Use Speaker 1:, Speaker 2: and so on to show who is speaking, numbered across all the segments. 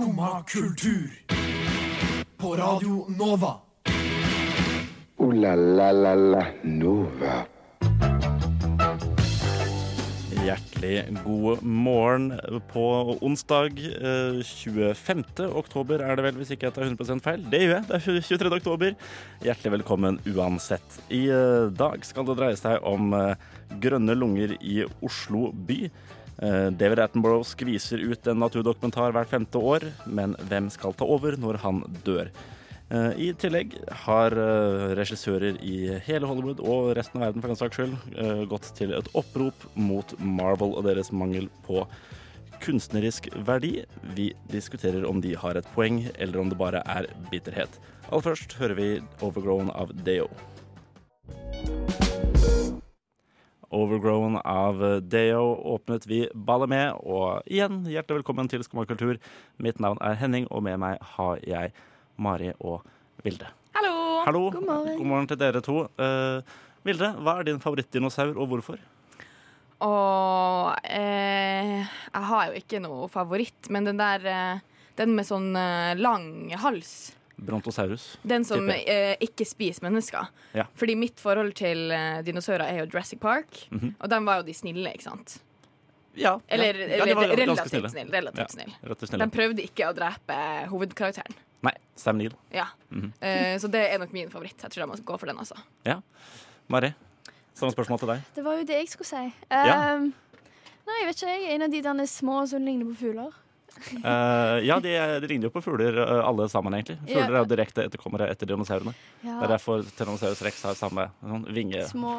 Speaker 1: Skumma kultur. På Radio Nova.
Speaker 2: O-la-la-la-la Nova.
Speaker 3: Hjertelig god morgen på onsdag eh, 25. oktober er det vel, hvis ikke jeg tar 100% feil. Det gjør jeg. Det er 23. oktober. Hjertelig velkommen uansett. I eh, dag skal det dreie seg om eh, grønne lunger i Oslo by. Eh, David Attenborough skviser ut en naturdokumentar hvert femte år, men hvem skal ta over når han dør? Eh, I tillegg har eh, regissører i hele Hollywood og resten av verden for den saks skyld gått til et opprop mot Marvel og deres mangel på kunstnerisk verdi. Vi diskuterer om de har et poeng, eller om det bare er bitterhet. Aller først hører vi 'Overgrown' av Deo. Overgrown av Deo åpnet vi ballet med, og igjen hjertelig velkommen til Skumma kultur. Mitt navn er Henning, og med meg har jeg Mari og Vilde.
Speaker 4: Hallo!
Speaker 3: Hallo.
Speaker 5: God morgen.
Speaker 3: God morgen til dere to. Uh, Vilde, hva er din favorittdinosaur, og hvorfor?
Speaker 4: Og eh, jeg har jo ikke noe favoritt, men den der eh, Den med sånn eh, lang hals.
Speaker 3: Brontosaurus.
Speaker 4: Den som eh, ikke spiser mennesker.
Speaker 3: Ja.
Speaker 4: Fordi mitt forhold til eh, dinosaurer er jo Jurassic Park,
Speaker 3: Mhm.
Speaker 4: og de var jo de snille, ikke sant?
Speaker 3: Ja.
Speaker 4: Eller,
Speaker 3: ja. Ja, de var
Speaker 4: relativt
Speaker 3: snille.
Speaker 4: snill. Relativt
Speaker 3: Ja,
Speaker 4: snill.
Speaker 3: snille.
Speaker 4: De prøvde ikke å drepe hovedkarakteren.
Speaker 3: Nei, Sam Neill.
Speaker 4: Ja.
Speaker 3: Mhm.
Speaker 4: Eh, så det er nok min favoritt. Jeg tror jeg må gå for den, altså.
Speaker 3: Mari, samme spørsmål til deg.
Speaker 5: Det var jo det jeg skulle si.
Speaker 3: Ja.
Speaker 5: Um, nei, jeg vet ikke. jeg. En av de der små som ligner på fugler.
Speaker 3: Eh, ja, de, de ligner jo på fugler uh, alle sammen, egentlig. Fugler
Speaker 5: Ja.
Speaker 3: er jo direkte etterkommere etter dinosaurene.
Speaker 5: Ja,
Speaker 3: Det er derfor Tyrannosaurus rex har samme sånn vinge...
Speaker 5: Små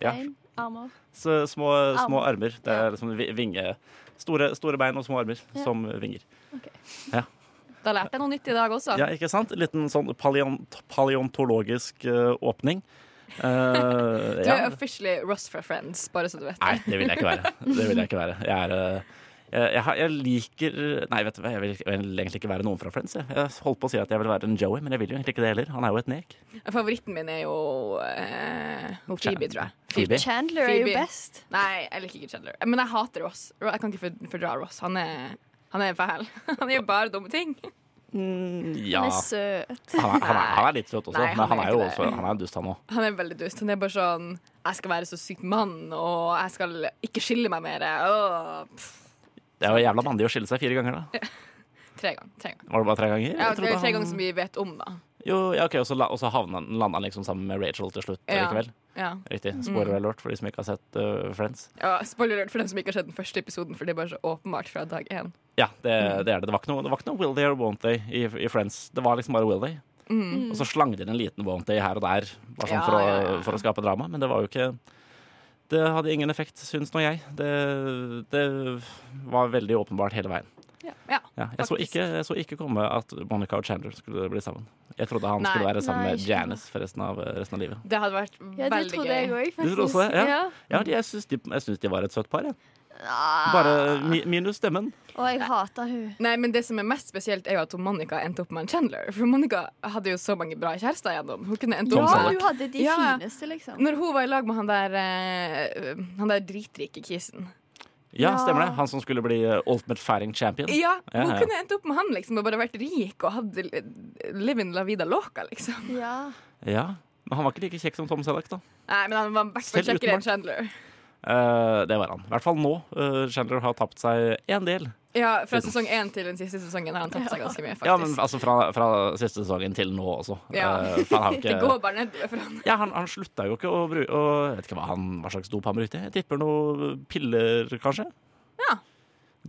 Speaker 3: Ja.
Speaker 5: bein, armer.
Speaker 3: Så små, små armer. Det er liksom vinge... Store, store bein og små armer
Speaker 5: Ja.
Speaker 3: som vinger.
Speaker 4: Da lærte jeg noe nytt i dag også.
Speaker 3: Ja, ikke sant? En liten sånn paleont paleontologisk uh, åpning. Eh,
Speaker 4: Du
Speaker 3: ja.
Speaker 4: er officially Ross for Friends, bare så du vet det.
Speaker 3: Nei,
Speaker 4: det.
Speaker 3: vil jeg ikke være. Det vil jeg ikke være. Jeg er jeg, jeg, har- jeg liker Nei, vet du hva, jeg vil, jeg vil egentlig ikke være noen fra Friends. Jeg. jeg holdt på å si at jeg vil være en Joey, men jeg vil jo egentlig ikke det heller. Han er jo et nek.
Speaker 4: Favoritten min er jo eh, Phoebe, tror jeg.
Speaker 3: Phoebe.
Speaker 5: Chandler er jo best.
Speaker 4: Nei, jeg liker ikke Chandler. Men jeg hater Ross. Jeg kan ikke fordra Ross. Han er, han er fæl. Han gjør bare dumme ting.
Speaker 3: Mm, ja.
Speaker 5: Han er søt.
Speaker 3: Han er, han, er, han er litt søt også,
Speaker 4: Nei, han
Speaker 3: men han
Speaker 4: er
Speaker 3: er jo også. Han er en dust, han òg.
Speaker 4: Han er veldig dust. Han er bare sånn Jeg skal være så sykt mann, og jeg skal ikke skille meg mer. Åh, pff,
Speaker 3: Det er jo jævla mandig å skille seg fire ganger, da.
Speaker 4: tre ganger. Tre ganger.
Speaker 3: Var det bare tre ganger?
Speaker 4: Ja,
Speaker 3: Jeg trodde
Speaker 4: tre
Speaker 3: han-
Speaker 4: ganger som vi vet om, da.
Speaker 3: Jo, ja, ok, Og så, la, og så havna han- landa han liksom sammen med Rachel til slutt
Speaker 4: Ja.
Speaker 3: likevel.
Speaker 4: Ja.
Speaker 3: Riktig. Spoiler alert for de som ikke har sett uh, Friends.
Speaker 4: Ja, spoiler alert for dem som ikke har sett den første episoden, for det er bare så åpenbart fra dag én.
Speaker 3: Ja, det,
Speaker 4: Mm.
Speaker 3: det er det. Det var ikke noe, det var ikke noe will they or won't they i, i Friends. Det var liksom bare will they.
Speaker 4: Mm.
Speaker 3: Og så slang de inn en liten won't they her og der, bare sånn
Speaker 4: Ja,
Speaker 3: for, å,
Speaker 4: ja, ja.
Speaker 3: for å skape drama. Men det var jo ikke Det hadde ingen effekt, syns nå jeg. Det, det var veldig åpenbart hele veien.
Speaker 4: Ja.
Speaker 3: Ja, jeg, så ikke, jeg så ikke komme at Monica og Chandler skulle bli sammen. Jeg trodde han
Speaker 4: Nei.
Speaker 3: skulle være sammen
Speaker 5: Nei,
Speaker 3: med Janice for resten av, resten av livet.
Speaker 4: Det hadde vært
Speaker 5: Ja, det
Speaker 4: veldig
Speaker 5: trodde jeg
Speaker 4: gøy.
Speaker 5: òg,
Speaker 3: Du trodde også det? Ja. Ja, jeg syns de, jeg syns de var et søtt par. Ja. Bare mi, minus stemmen.
Speaker 5: Og jeg hater hun.
Speaker 4: Nei, men Det som er mest spesielt, er jo at Monica endte opp med en Chandler. For Monica hadde jo så mange bra kjærester gjennom. Hun kunne endt
Speaker 3: Tom
Speaker 4: opp
Speaker 5: Ja,
Speaker 4: med
Speaker 5: hun hadde de
Speaker 4: Ja.
Speaker 5: fineste, liksom.
Speaker 4: Når hun var i lag med han der uh, Han der dritrike kisen.
Speaker 3: Ja,
Speaker 5: Ja.
Speaker 3: stemmer det. Han som skulle bli uh, Ultimate Fighting Champion.
Speaker 4: Ja,
Speaker 3: Ja,
Speaker 4: Hun
Speaker 3: ja.
Speaker 4: kunne endt opp med han liksom og bare vært rik og hadde living la vida loca, liksom.
Speaker 5: Ja.
Speaker 3: Ja, Men han var ikke like kjekk som Tom Selleck, da.
Speaker 4: Nei, men han var i hvert fall kjekkere enn. Chandler.
Speaker 3: Eh, det var han. I hvert fall nå. Uh, Chandler har tapt seg en del.
Speaker 4: Ja, Fra sesong én til den siste sesongen har han tapt seg ganske mye, faktisk.
Speaker 3: Ja, men altså fra, fra siste sesongen til nå også.
Speaker 4: Ja.
Speaker 3: Eh, han har jo
Speaker 4: Det går bare ned for han.
Speaker 3: ja, han, han slutta jo ikke å bruke Jeg vet ikke hva, han, hva slags dop han brukte. Jeg tipper noen piller, kanskje.
Speaker 4: Ja.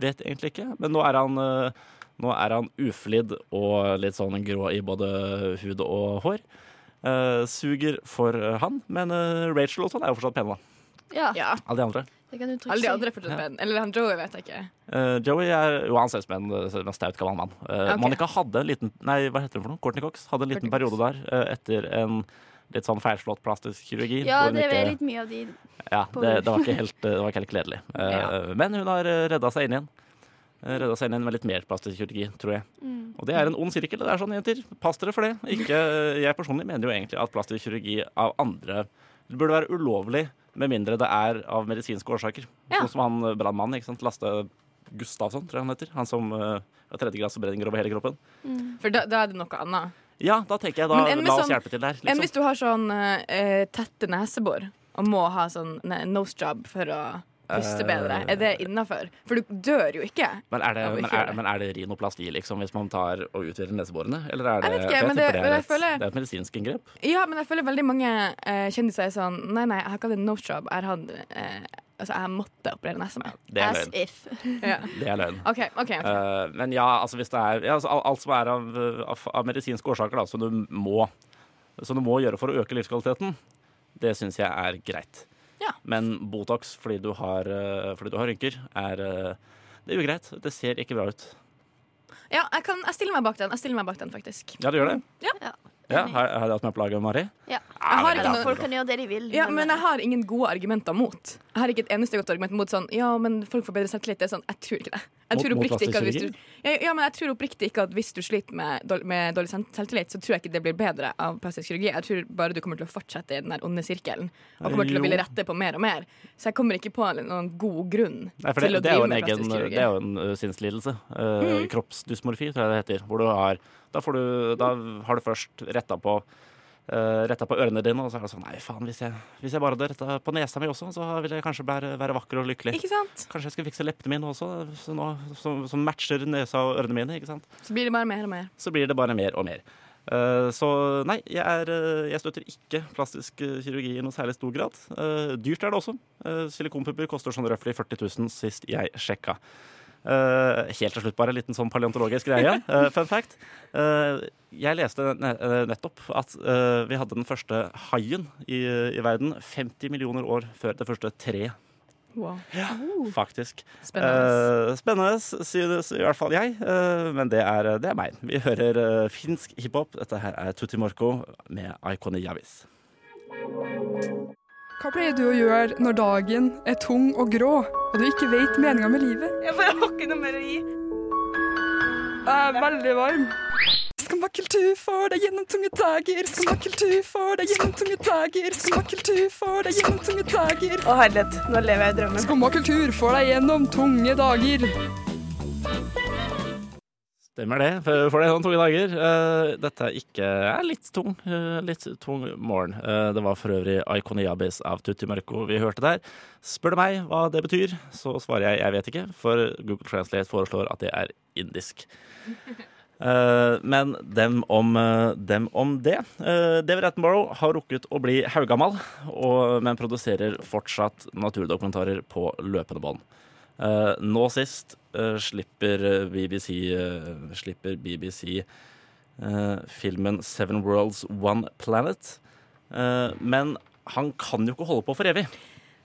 Speaker 3: Vet egentlig ikke. Men nå er han eh, Nå er han uflidd og litt sånn grå i både hud og hår. Uh, suger for eh, han, men eh, Rachel og sånn er jo fortsatt pene, da.
Speaker 5: Ja.
Speaker 4: Ja.
Speaker 3: Alle de andre.
Speaker 4: Alle de andre er fortsatt menn. Eller han Joey, vet jeg ikke.
Speaker 3: Uh, Joey er jo han ser ut som en, en staut gammel mann. Uh,
Speaker 4: okay.
Speaker 3: Monica hadde en liten Nei, hva heter det for noe? Courtney Cox hadde en liten
Speaker 4: Courtney
Speaker 3: periode der uh, etter en litt sånn feilslått plastisk kirurgi.
Speaker 5: Ja,
Speaker 3: hun
Speaker 5: det er
Speaker 3: ikke-
Speaker 5: litt mye av de
Speaker 3: Ja, det, det, var ikke helt, det var ikke helt gledelig. Eh,
Speaker 4: Ja.
Speaker 3: Men hun har eh, redda seg inn igjen. Eh, Redda seg inn igjen med litt mer plastisk kirurgi, tror jeg.
Speaker 5: mm.
Speaker 3: Og det er en ond sirkel. Det er sånn, jenter. Pass dere for det. Ikke, jeg personlig mener jo egentlig at plastisk kirurgi av andre Det burde være ulovlig med mindre det er av medisinske årsaker.
Speaker 4: Ja.
Speaker 3: Sånn som han eh, brannmannen. ikke sant? Laste Gustavsson, tror jeg han heter. Han som uh, har tredjegradsforbrenninger over hele kroppen.
Speaker 4: For da, da er det noe annet.
Speaker 3: Ja, da tenker jeg da,
Speaker 4: enn
Speaker 3: la oss
Speaker 4: sånn-
Speaker 3: hjelpe til der.
Speaker 4: Enn
Speaker 3: Liksom.
Speaker 4: hvis du har sånn uh, tette nesebor og må ha sånn nose job for å puste bedre. Er det innafor? For du dør jo ikke.
Speaker 3: Men er, det, men, er, men er det rinoplasti, liksom, hvis man tar og utvider neseborene? Eller er det
Speaker 4: Jeg vet ikke, men det-
Speaker 3: er et-
Speaker 4: føler-
Speaker 3: det er et medisinsk inngrep.
Speaker 4: Ja, men jeg føler veldig mange uh, kjendiser er sånn Nei, nei, jeg har ikke hatt en nose job. Jeg har hatt uh, Altså, jeg måtte operere nesa mi.
Speaker 3: Det er
Speaker 5: As
Speaker 3: løgn.
Speaker 5: if.
Speaker 4: Ja.
Speaker 3: Det er løgn.
Speaker 4: Okay, okay, ok.
Speaker 3: Eh, men ja, altså hvis det er ja, altså, alt, alt som er av, av, av medisinske årsaker da, som du må Som du må gjøre for å øke livskvaliteten, det syns jeg er greit.
Speaker 4: Ja.
Speaker 3: Men Botox fordi du har, eh, fordi du har rynker, er eh, Det er ugreit. Det ser ikke bra ut.
Speaker 4: Ja, jeg, kan, jeg stiller meg bak den. Jeg stiller meg bak den, faktisk.
Speaker 3: Ja, du gjør det?
Speaker 5: Ja.
Speaker 3: Ja, har, har du hatt med på laget, Mari?
Speaker 5: Ja.
Speaker 4: Jeg har ikke
Speaker 5: Eller, folk kan gjøre det de vil.
Speaker 4: ja, men jeg har ingen gode argumenter mot. Jeg har ikke et eneste godt argument mot sånn Ja, men folk får bedre selvtillit. Det er sånn, Jeg tror ikke det. Jeg tror oppriktig ikke ja, ja, ikke at hvis du sliter med, dårlig- med dårlig selvtillit, så tror jeg ikke det blir bedre av plastisk kirurgi. Jeg tror bare du kommer til å fortsette i den der onde sirkelen og kommer til å ville rette på mer og mer. Så jeg kommer ikke på noen god grunn
Speaker 3: Nei,
Speaker 4: til
Speaker 3: det,
Speaker 4: å drive med plastisk kirurgi.
Speaker 3: Det er jo en uh, sinnslidelse. Uh, Kroppsdysmorfi, tror jeg det heter. Hvor du har Da, får du, da har du først retta på uh, Retta på ørene dine, og så er det sånn Nei, faen, hvis jeg, hvis jeg bare hadde retta på nesa mi også, så ville jeg kanskje være, være vakker og lykkelig.
Speaker 4: Ikke sant?
Speaker 3: Kanskje jeg skulle fikse leppene mine også, nå, som, som matcher nesa og ørene mine. ikke sant?
Speaker 4: Så blir det bare mer og mer.
Speaker 3: Så blir det bare mer og mer. Uh, så nei, jeg, er, uh, jeg støtter ikke plastisk kirurgi i noe særlig stor grad. Uh, dyrt er det også. Silikonpupper koster sånn røftlig 40 000 sist jeg sjekka. Uh, helt til slutt bare en liten sånn paleontologisk greie. Uh, fun fact. Uh, jeg leste uh, nettopp at uh, vi hadde den første haien i, i verden 50 millioner år før det første treet,
Speaker 4: Wow.
Speaker 3: faktisk.
Speaker 4: Spennende.
Speaker 3: Uh, spennende, synes i hvert fall jeg. Uh, men det er, det er meg. Vi hører uh, finsk hiphop. Dette her er Tutti Morco med Iconi Javis.
Speaker 6: Hva pleier du å gjøre når dagen er tung og grå, og du ikke vet meninga med livet?
Speaker 4: Jeg bare har ikke noe mer å gi.
Speaker 6: Jeg er veldig varm. Skummakultur for deg gjennom tunge dager. Skummakultur for deg gjennom tunge dager. Skummakultur for deg gjennom tunge dager.
Speaker 4: Å herlighet, nå lever jeg i drømmen.
Speaker 6: Skummakultur for deg gjennom tunge dager.
Speaker 3: Stemmer det. For det er noen tunge dager. Eh, dette er ikke er litt tung. eh, litt tung morgen. Eh, det var for øvrig Aikoniabis av Tutti Mørko vi hørte der. Spør du meg hva det betyr, så svarer jeg jeg vet ikke, for Google Translate foreslår at det er indisk. Men dem om, dem om det. David Attenborough har rukket å bli haugammal, men produserer fortsatt naturdokumentarer på løpende bånd. Eh, nå sist eh, slipper eh, BBC, eh, slipper BBC eh, filmen Seven Worlds One Planet. Eh, men han kan jo ikke holde på for evig.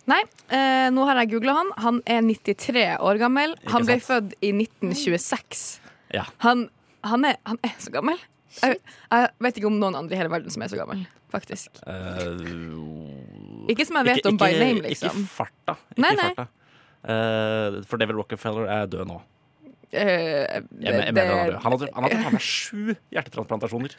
Speaker 4: Nei, eh, nå har jeg googla han. Han er 93 år gammel. Han ble
Speaker 3: sant?
Speaker 4: født i 1926.
Speaker 3: Ja.
Speaker 4: Han, han, er, han er så gammel. Jeg, jeg vet ikke om noen andre i hele verden som er så gammel, faktisk.
Speaker 3: Uh,
Speaker 4: Ikke som jeg vet om by name, liksom.
Speaker 3: Ikke farta. Ikke
Speaker 4: Nei, nei.
Speaker 3: farta. Eh, for David Rockefeller er død nå.
Speaker 4: Eh,
Speaker 3: Jeg, mener han er død. Han hadde, han hadde faen meg sju hjertetransplantasjoner.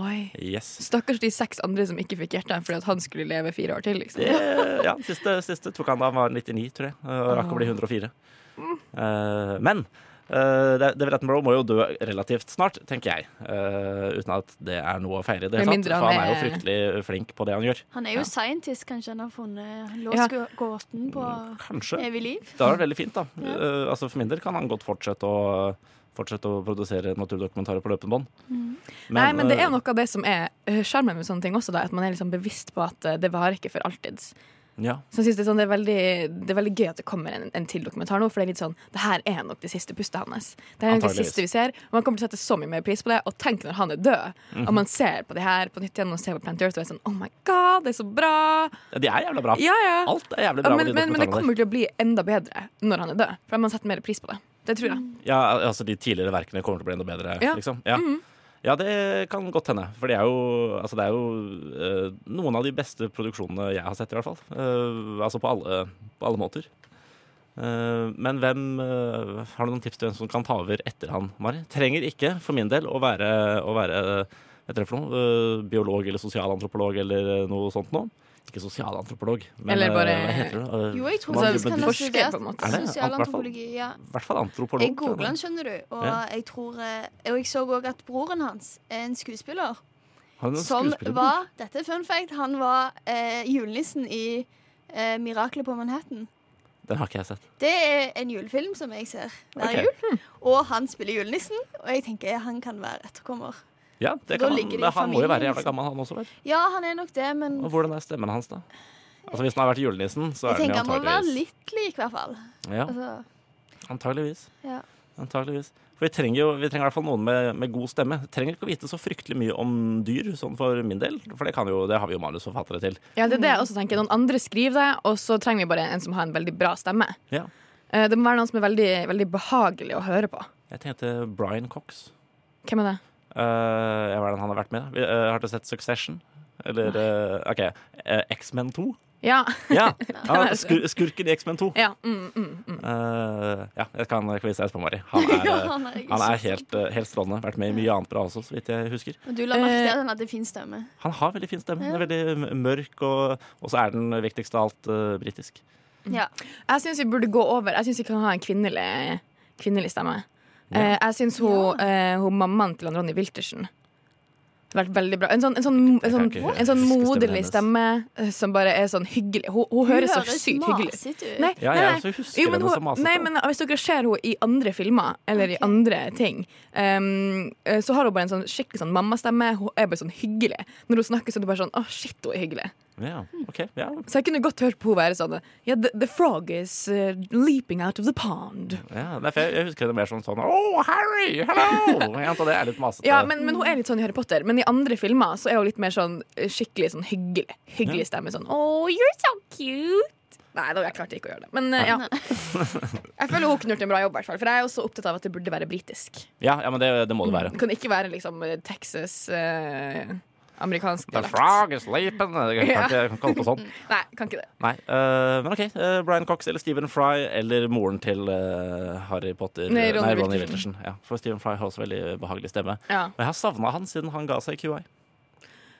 Speaker 4: Oi.
Speaker 3: Yes.
Speaker 4: Stakkars de seks andre som ikke fikk hjerte fordi at han skulle leve fire år til. liksom.
Speaker 3: Det, ja, siste, siste tok han da han var 99, tror jeg. Og rakk å bli 104. Eh, men uh, David Attenborough må jo dø relativt snart, tenker jeg. Eh, uten at det er noe å feire i det hele tatt. For han er jo
Speaker 4: er-
Speaker 3: fryktelig flink på det han gjør.
Speaker 5: Han er jo
Speaker 3: Ja.
Speaker 5: scientist, kanskje han har funnet
Speaker 4: Ja.
Speaker 5: på
Speaker 3: Kanskje.
Speaker 5: evig liv.
Speaker 3: Det hadde vært veldig fint, da.
Speaker 5: Ja.
Speaker 3: Eh, altså For min del kan han godt fortsette å Fortsette å produsere naturdokumentarer på løpende bånd.
Speaker 4: Nei, men det er
Speaker 3: eh,
Speaker 4: noe av det som er eh, sjarmen med sånne ting også, da, at man er liksom bevisst på at eh, det varer ikke for alltids.
Speaker 3: Ja.
Speaker 4: Så jeg synes det, er sånn, det, er veldig, det er veldig gøy at det kommer en, en til dokumentar nå, for det er litt sånn Det her er nok det siste pustet hans. Det er nok det siste vi ser. Og man kommer til å sette så mye mer pris på det. Og tenk når han er død,
Speaker 3: Mhm.
Speaker 4: og man ser på det her på nytt igjen og ser på Panthers og er sånn Oh my god, det er så bra!
Speaker 3: Ja, De er jævla bra.
Speaker 4: Ja, ja.
Speaker 3: Alt er jævlig
Speaker 4: ja
Speaker 3: bra.
Speaker 4: men,
Speaker 3: med de
Speaker 4: men, men det kommer til å bli enda bedre når han er død. For man setter mer pris på det. Det tror jeg.
Speaker 3: Ja, altså De tidligere verkene kommer til å bli enda bedre,
Speaker 4: Ja.
Speaker 3: liksom. Ja.
Speaker 4: Mhm.
Speaker 3: Ja, det kan godt hende. For det er jo, altså det er jo uh, noen av de beste produksjonene jeg har sett, i hvert fall. Uh, altså på alle, på alle måter. Uh, men hvem Har du noen tips til hvem som kan ta over etter han, Mari? Trenger ikke, for min del, å være, å være noe, biolog eller sosialantropolog eller noe sånt noe. Ikke sosialantropolog, men
Speaker 4: Eller bare-
Speaker 3: eh, hva heter det?
Speaker 5: Jo, jeg tror man,
Speaker 3: men-
Speaker 4: forsker, på en måte.
Speaker 5: Sosialantropologi. Ja.
Speaker 3: I hvert fall antropolog.
Speaker 5: Jeg googla den, skjønner du, og
Speaker 3: Ja.
Speaker 5: jeg tror eh, Og jeg så òg at broren hans er en skuespiller
Speaker 3: Han er en
Speaker 5: som
Speaker 3: skuespiller.
Speaker 5: var Dette er fun fact. Han var eh, julenissen i eh, 'Miraklet på Manhattan'.
Speaker 3: Den har ikke jeg sett.
Speaker 5: Det er en julefilm som jeg ser hver
Speaker 3: okay.
Speaker 5: jul. Og han spiller julenissen, og jeg tenker han kan være etterkommer.
Speaker 3: Ja, det kan han,
Speaker 5: det
Speaker 3: men han må jo være jævla gammel, han også, vel?
Speaker 5: Ja, han er nok det, men
Speaker 3: Og hvordan er stemmen hans, da? Altså Hvis han har vært julenissen, så
Speaker 5: jeg
Speaker 3: er den
Speaker 5: tenker han må være litt lik, i hvert fall.
Speaker 3: Ja,
Speaker 5: Altså,
Speaker 3: antageligvis.
Speaker 5: ja.
Speaker 3: Antageligvis. For vi trenger jo vi trenger i hvert fall noen med, med god stemme. Vi Trenger ikke å vite så fryktelig mye om dyr, sånn for min del. For det, kan jo, det har vi jo manusforfattere til.
Speaker 4: Ja, det er det jeg også tenker. Noen andre skriver det, og så trenger vi bare en som har en veldig bra stemme.
Speaker 3: Ja.
Speaker 4: Eh, Det må være noen som er veldig, veldig behagelig å høre på.
Speaker 3: Jeg tenkte Brian Cox.
Speaker 4: Hvem er det?
Speaker 3: Uh, hva er det han har vært med? i? Eh, har dere sett Succession? Eller uh, OK. uh, X-Men 2?
Speaker 4: Ja.
Speaker 3: Ja! ja skur, skurken i X-Men 2.
Speaker 4: ja. Mm, mm, mm.
Speaker 3: Uh, ja, jeg kan vise deg etterpå, Mari. Han er,
Speaker 5: Ja, han er
Speaker 3: han er helt, helt strålende. Vært med i mye annet bra også, så vidt jeg husker.
Speaker 5: Du la merke til at han hadde fin stemme.
Speaker 3: Han har veldig fin stemme. Den er veldig mørk, og, og så er den viktigst av alt uh, britisk.
Speaker 5: Ja.
Speaker 4: Jeg syns vi burde gå over. Jeg syns vi kan ha en kvinnelig, kvinnelig stemme. Eh, jeg syns hun, eh, hun mammaen til Ronny Wiltersen det har vært veldig bra. En sånn, en sånn, en sånn, en sånn moderlig stemme eh, som bare er sånn hyggelig. Hun, hun høres så sykt hyggelig ut. Nei, nei, nei. Jo, men hun, nei, men hvis dere ser henne i andre filmer, eller i andre ting, um, så har hun bare en sånn skikkelig sånn mammastemme. Hun er bare sånn hyggelig. Når hun snakker, så er det bare sånn Å, shit, hun er hyggelig.
Speaker 3: Ja, ok, ja.
Speaker 4: Så jeg kunne godt hørt på henne være sånn yeah, the, the frog is uh, leaping out of the pond.
Speaker 3: ja derfor jeg, jeg husker det mer som sånn Oh, Harry! Hello! Jeg det er litt masete.
Speaker 4: Ja, men, men hun er litt sånn i Harry Potter. Men i andre filmer så er hun litt mer sånn eh, skikkelig sånn hyggelig. Hyggelig stemme. Sånn Oh, you're so cute. Nei, da jeg klarte ikke å gjøre det. Men uh, ja. Jeg føler hun knurte en bra jobb, hvert fall. For jeg er også opptatt av at det burde være britisk.
Speaker 3: ja, ja, men det, det må det være.
Speaker 4: Det kan ikke være liksom eh, Texas eh, amerikansk
Speaker 3: The frog is sleeping. Jeg kan ikke, ikke holde på sånn.
Speaker 4: Nei, kan ikke det.
Speaker 3: Nei, uh, men OK. Uh, Brian Cox eller Stephen Fry eller moren til uh, Harry Potter.
Speaker 4: Nei, Ronny
Speaker 3: Ronny
Speaker 4: Wilkerson.
Speaker 3: Wilkerson. Ja, for Stephen Fry har også veldig behagelig stemme.
Speaker 4: Ja.
Speaker 3: Og jeg har savna han siden han ga seg i QI.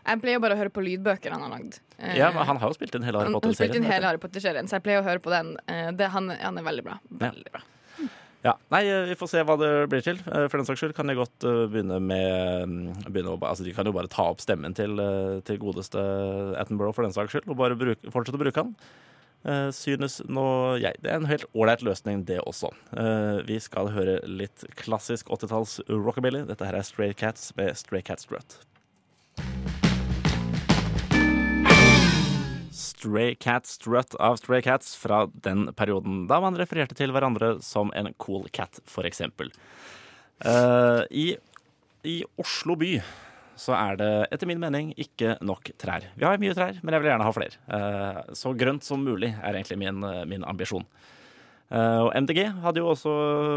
Speaker 4: Jeg pleier bare å høre på lydbøker han har lagd.
Speaker 3: Ja, men Han har jo spilt inn hele Harry
Speaker 4: han han spilte inn
Speaker 3: Potter-serien.
Speaker 4: hele Harry Potter-serien, så jeg pleier å høre på den. Det, han, han er veldig bra. Veldig bra.
Speaker 3: Ja, nei, eh, Vi får se hva det blir til. Eh, For den saks skyld kan jeg godt eh, begynne med mm, begynne å, altså De kan jo bare ta opp stemmen til, til godeste Attenborough for den saks skyld, og bare bruke, fortsette å bruke han. Synes nå jeg Det er en helt ålreit løsning, det også. Vi skal høre litt klassisk 80-talls rockabilly. Dette her er Stray Cats med Stray Cats Strut. Stray Cat Strut av Stray Cats fra den perioden da man refererte til hverandre som en cool cat, for eksempel. Eh, i, I Oslo by så er det etter min mening ikke nok trær. Vi har mye trær, men jeg vil gjerne ha flere. Uh, så grønt som mulig er egentlig min, eh, min ambisjon. Uh, og MDG hadde jo også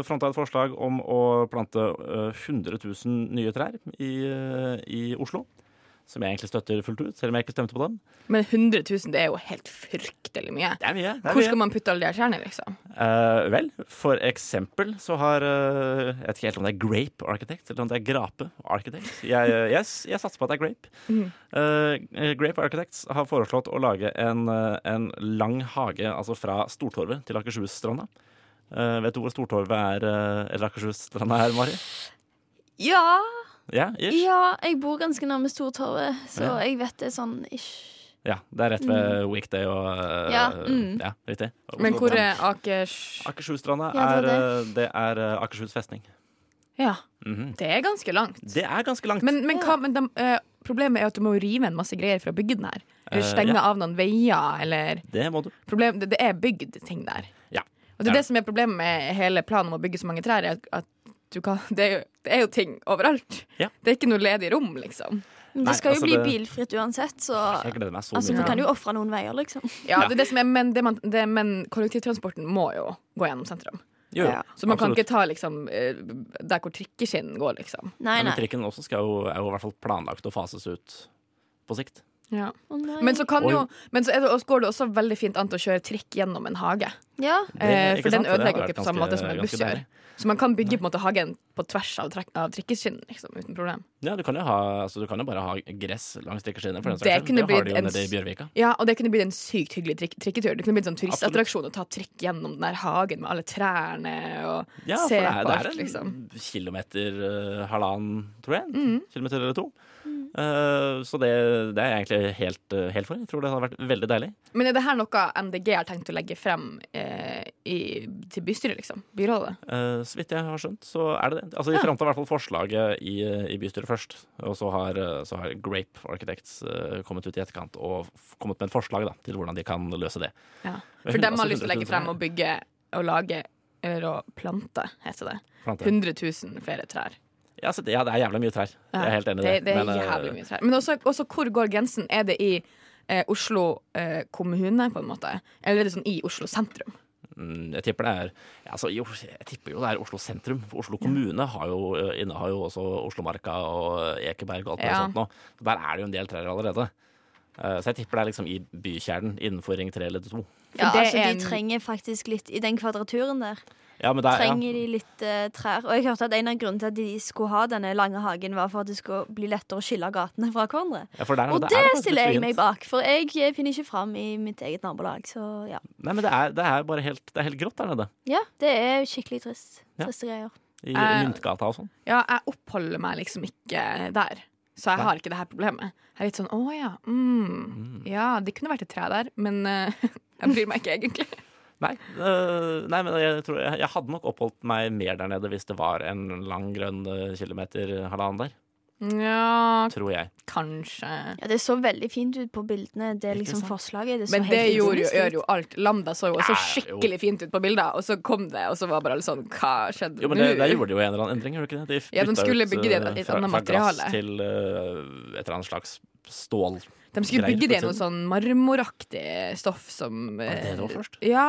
Speaker 3: fronta et forslag om å plante eh, 100 000 nye trær i, i Oslo. Som jeg egentlig støtter fullt ut, selv om jeg ikke stemte på dem.
Speaker 4: Men 100 000 det er jo helt fryktelig mye.
Speaker 3: Det er mye. Det er
Speaker 4: Hvor
Speaker 3: mye.
Speaker 4: skal man putte alle de her kjernene, liksom?
Speaker 3: Uh, vel, for eksempel så har uh, Jeg vet ikke helt om det er Grape Architect eller om det er Grape Architect. Jeg, uh, yes, jeg satser på at det er Grape. Uh, Grape Architects har foreslått å lage en, eh, en lang hage altså fra Stortorvet til Akershusstranda. Eh, vet du hvor Stortorvet er, eh, eller Akershusstranda er, Mari?
Speaker 5: Ja,
Speaker 3: Ja, ish?
Speaker 5: ja, jeg bor ganske nærme Stortorvet, så
Speaker 3: Ja.
Speaker 5: jeg vet det er sånn ish.
Speaker 3: Ja, det er rett ved Weekday og uh,
Speaker 5: Ja, mm.
Speaker 3: ja, riktig.
Speaker 4: Men hvor er Akers
Speaker 3: Akershusstranda
Speaker 5: Ja,
Speaker 3: er,
Speaker 5: det var
Speaker 3: eh, det er eh, Akershus festning.
Speaker 4: Ja,
Speaker 3: Mhm.
Speaker 4: det er ganske langt.
Speaker 3: Det er ganske langt.
Speaker 4: Men, men, hva, men de, uh, problemet er at du må rive en masse greier for å bygge den her. Eller
Speaker 3: stenge
Speaker 4: stenge
Speaker 3: ja.
Speaker 4: av noen veier, eller
Speaker 3: det må du.
Speaker 4: problem, det, det er bygd ting der.
Speaker 3: Ja.
Speaker 4: Og det er
Speaker 3: Ja.
Speaker 4: det som er problemet med hele planen om å bygge så mange trær, er at, kan, det, er jo, det er jo ting overalt.
Speaker 3: Ja.
Speaker 4: Det er ikke noe ledig rom, liksom.
Speaker 5: Men det skal jo
Speaker 3: altså,
Speaker 5: bli
Speaker 3: det-
Speaker 5: bilfritt uansett, så
Speaker 3: så
Speaker 5: altså, du kan jo ofre noen veier, liksom.
Speaker 4: Ja, det er det som er, men, det man, det, men kollektivtransporten må jo gå gjennom sentrum.
Speaker 3: Jo, jo,
Speaker 5: Ja.
Speaker 4: Så man
Speaker 3: absolutt.
Speaker 4: kan ikke ta liksom eh, der hvor trikkeskinnen går, liksom.
Speaker 5: Nei,
Speaker 3: nei. men trikken også skal jo, er jo i hvert fall planlagt å fases ut på sikt.
Speaker 4: Ja.
Speaker 5: Oh.
Speaker 4: Men så, kan jo, men så er det, også- går det også veldig fint an til å kjøre trikk gjennom en hage.
Speaker 5: Ja,
Speaker 4: Eh, for den?
Speaker 3: Det
Speaker 4: ødelegger ikke på samme måte som en buss gjør. Så man kan bygge på en måte hagen på tvers av, trek, av trikkeskinnen liksom, uten problem.
Speaker 3: Ja, du kan jo, ha, altså, du kan jo bare ha gress langs. For saks
Speaker 4: Det
Speaker 3: skyld. det har de jo nede i Bjørvika.
Speaker 4: Ja, og det kunne blitt en sykt hyggelig trik trikketur. Det kunne blitt en sånn turistattraksjon å ta trikk gjennom den der hagen med alle trærne og
Speaker 3: Ja, for
Speaker 4: alt,
Speaker 3: det er,
Speaker 4: på
Speaker 3: det er en
Speaker 4: liksom.
Speaker 3: kilometer, eh, halvannen, tror jeg.
Speaker 4: Mm.
Speaker 3: Kilometer eller to. Eh, så det, det er jeg egentlig helt, eh, helt for. Jeg tror det hadde vært veldig deilig.
Speaker 4: Men er det her noe MDG har tenkt å legge frem eh, i, til bystyret, liksom? Byrådet?
Speaker 3: Eh, så vidt jeg har skjønt, så er det det. Altså, De
Speaker 4: Ja.
Speaker 3: i hvert fall forslaget i, i bystyret først. Og så har, eh, så har Grape Architects kommet ut i etterkant og kommet med et forslag da, til hvordan de kan løse det.
Speaker 4: Ja. For dem har
Speaker 3: altså,
Speaker 4: lyst til å legge frem og bygge og lage å plante, heter det.
Speaker 3: Plante.
Speaker 4: 100 000 flere trær.
Speaker 3: Ja, så det, ja, det er jævlig mye trær. Jeg er helt enig i det.
Speaker 4: det, det er
Speaker 3: Men, eh,
Speaker 4: jævlig mye trær. Men også, også hvor går grensen? Er det i eh, Oslo eh, kommune, på en måte? Eller er det sånn i Oslo sentrum?
Speaker 3: Mm, Jeg tipper det er altså, Jeg tipper jo det er Oslo sentrum. For Oslo kommune har jo, eh, innehar jo også Oslomarka og Ekeberg og alt
Speaker 4: Ja.
Speaker 3: sånt nå. Så der er det jo en del trær allerede. Eh, Så jeg tipper det er liksom i bykjernen innenfor Ring 3 eller 2.
Speaker 5: ja altså de trenger faktisk litt I den kvadraturen der
Speaker 3: Ja, men der, er, ja.
Speaker 5: trenger de litt eh, trær. Og jeg hørte at en av grunnene til at de skulle ha denne lange hagen, var for at det skulle bli lettere å skille gatene fra hverandre.
Speaker 3: Ja, for der,
Speaker 5: Og
Speaker 3: det,
Speaker 5: det
Speaker 3: er
Speaker 5: stiller jeg meg bak, for jeg eh, finner ikke fram i mitt eget nabolag. Så ja.
Speaker 3: Nei, men det er, det er bare helt, det er helt grått der nede.
Speaker 5: ja det er skikkelig trist.
Speaker 3: Ja.
Speaker 5: Triste greier.
Speaker 3: I Myntgata og sånn.
Speaker 4: Ja, jeg oppholder meg liksom ikke der. Så jeg har ikke det her problemet. Jeg er litt sånn å ja, mm, ja, det kunne vært et tre der, men uh, jeg bryr meg ikke egentlig.
Speaker 3: Nei, øh, nei, men jeg, tror, jeg, jeg hadde nok oppholdt meg mer der nede hvis det var en lang grønn øh, kilometer halvannen der.
Speaker 4: Ja,
Speaker 3: Tror jeg.
Speaker 4: kanskje.
Speaker 5: Ja, Det så veldig fint ut på bildene. Det er liksom forslaget. Det så
Speaker 4: Men
Speaker 5: helt
Speaker 4: det gjorde jo, gjør jo alt. Lambda så jo også
Speaker 3: Ja, jo.
Speaker 4: skikkelig fint ut på bilder, og så kom det, og så var bare alle sånn Hva skjedde nå?
Speaker 3: Jo, men det, Der gjorde de jo en eller annen endring, gjorde de ikke det? De
Speaker 4: Ja, de skulle
Speaker 3: ut,
Speaker 4: bygge det i et- et
Speaker 3: fra,
Speaker 4: annet
Speaker 3: fra glass til uh, et eller annet slags stål.
Speaker 4: De skulle bygge det i noe sånn marmoraktig stoff som
Speaker 3: Var det var
Speaker 4: eh,
Speaker 3: først?
Speaker 4: Ja.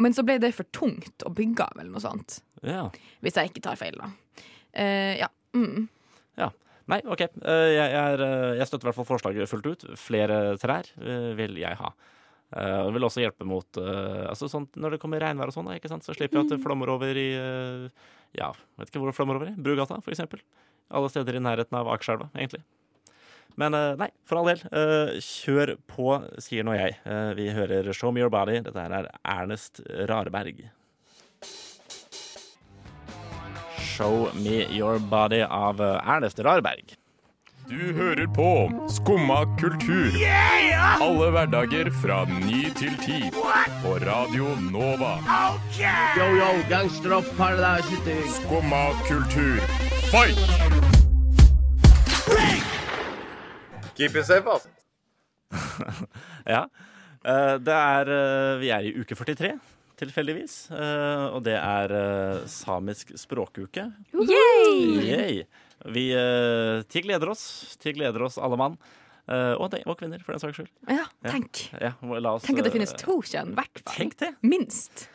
Speaker 4: Men så ble det for tungt å bygge av, eller noe sånt.
Speaker 3: Ja.
Speaker 4: Hvis jeg ikke tar feil, da. Eh, ja. Mm.
Speaker 3: Nei, OK. Øh, jeg, jeg, er, øh, jeg støtter i hvert fall forslaget fullt ut. Flere trær vil jeg ha. Det vil også hjelpe mot altså sånt, Når det kommer regnvær og sånn, så slipper jeg at det flommer over i Ja, vet ikke hvor det flommer over i. Brugata, for eksempel. Alle steder i nærheten av Akerselva, egentlig. Men øh, nei, for all del. øh, kjør på, sier nå jeg. Uh, vi hører Show Me Your Body. Dette her er Ernest Rarberg. Show Me Your Body av Ernest Rarberg.
Speaker 7: Du hører på Skumma kultur. Alle hverdager fra ny til ti. På Radio Nova.
Speaker 1: Yo, yo, gangsteropp, paradise.
Speaker 7: Skumma kultur. Fight!
Speaker 8: Keep it safe, altså.
Speaker 3: Ja. Eh, det er eh, Vi er i uke 43, tilfeldigvis. Eh, og det er samisk språkuke. Yay! Vi uh, Ti gleder oss. Ti gleder oss alle mann. Eh, og, de, og kvinner, for den saks skyld.
Speaker 4: ja, tenk.
Speaker 3: Ja, la oss,
Speaker 4: Tenk at det finnes to kjønn, i hvert fall. Minst.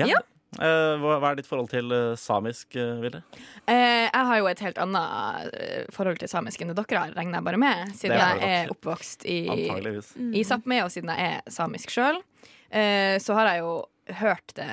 Speaker 3: Ja.
Speaker 4: Ja.
Speaker 3: Eh, hva, er ditt forhold til eh, samisk, Vilde? Ville?
Speaker 4: Eh, jeg har jo et helt annet forhold til samisk enn det dere har, regner jeg bare med. Siden jeg er oppvokst i,
Speaker 3: Antageligvis.
Speaker 4: i Sápmi, og siden jeg er samisk sjøl, eh, så har jeg jo hørt det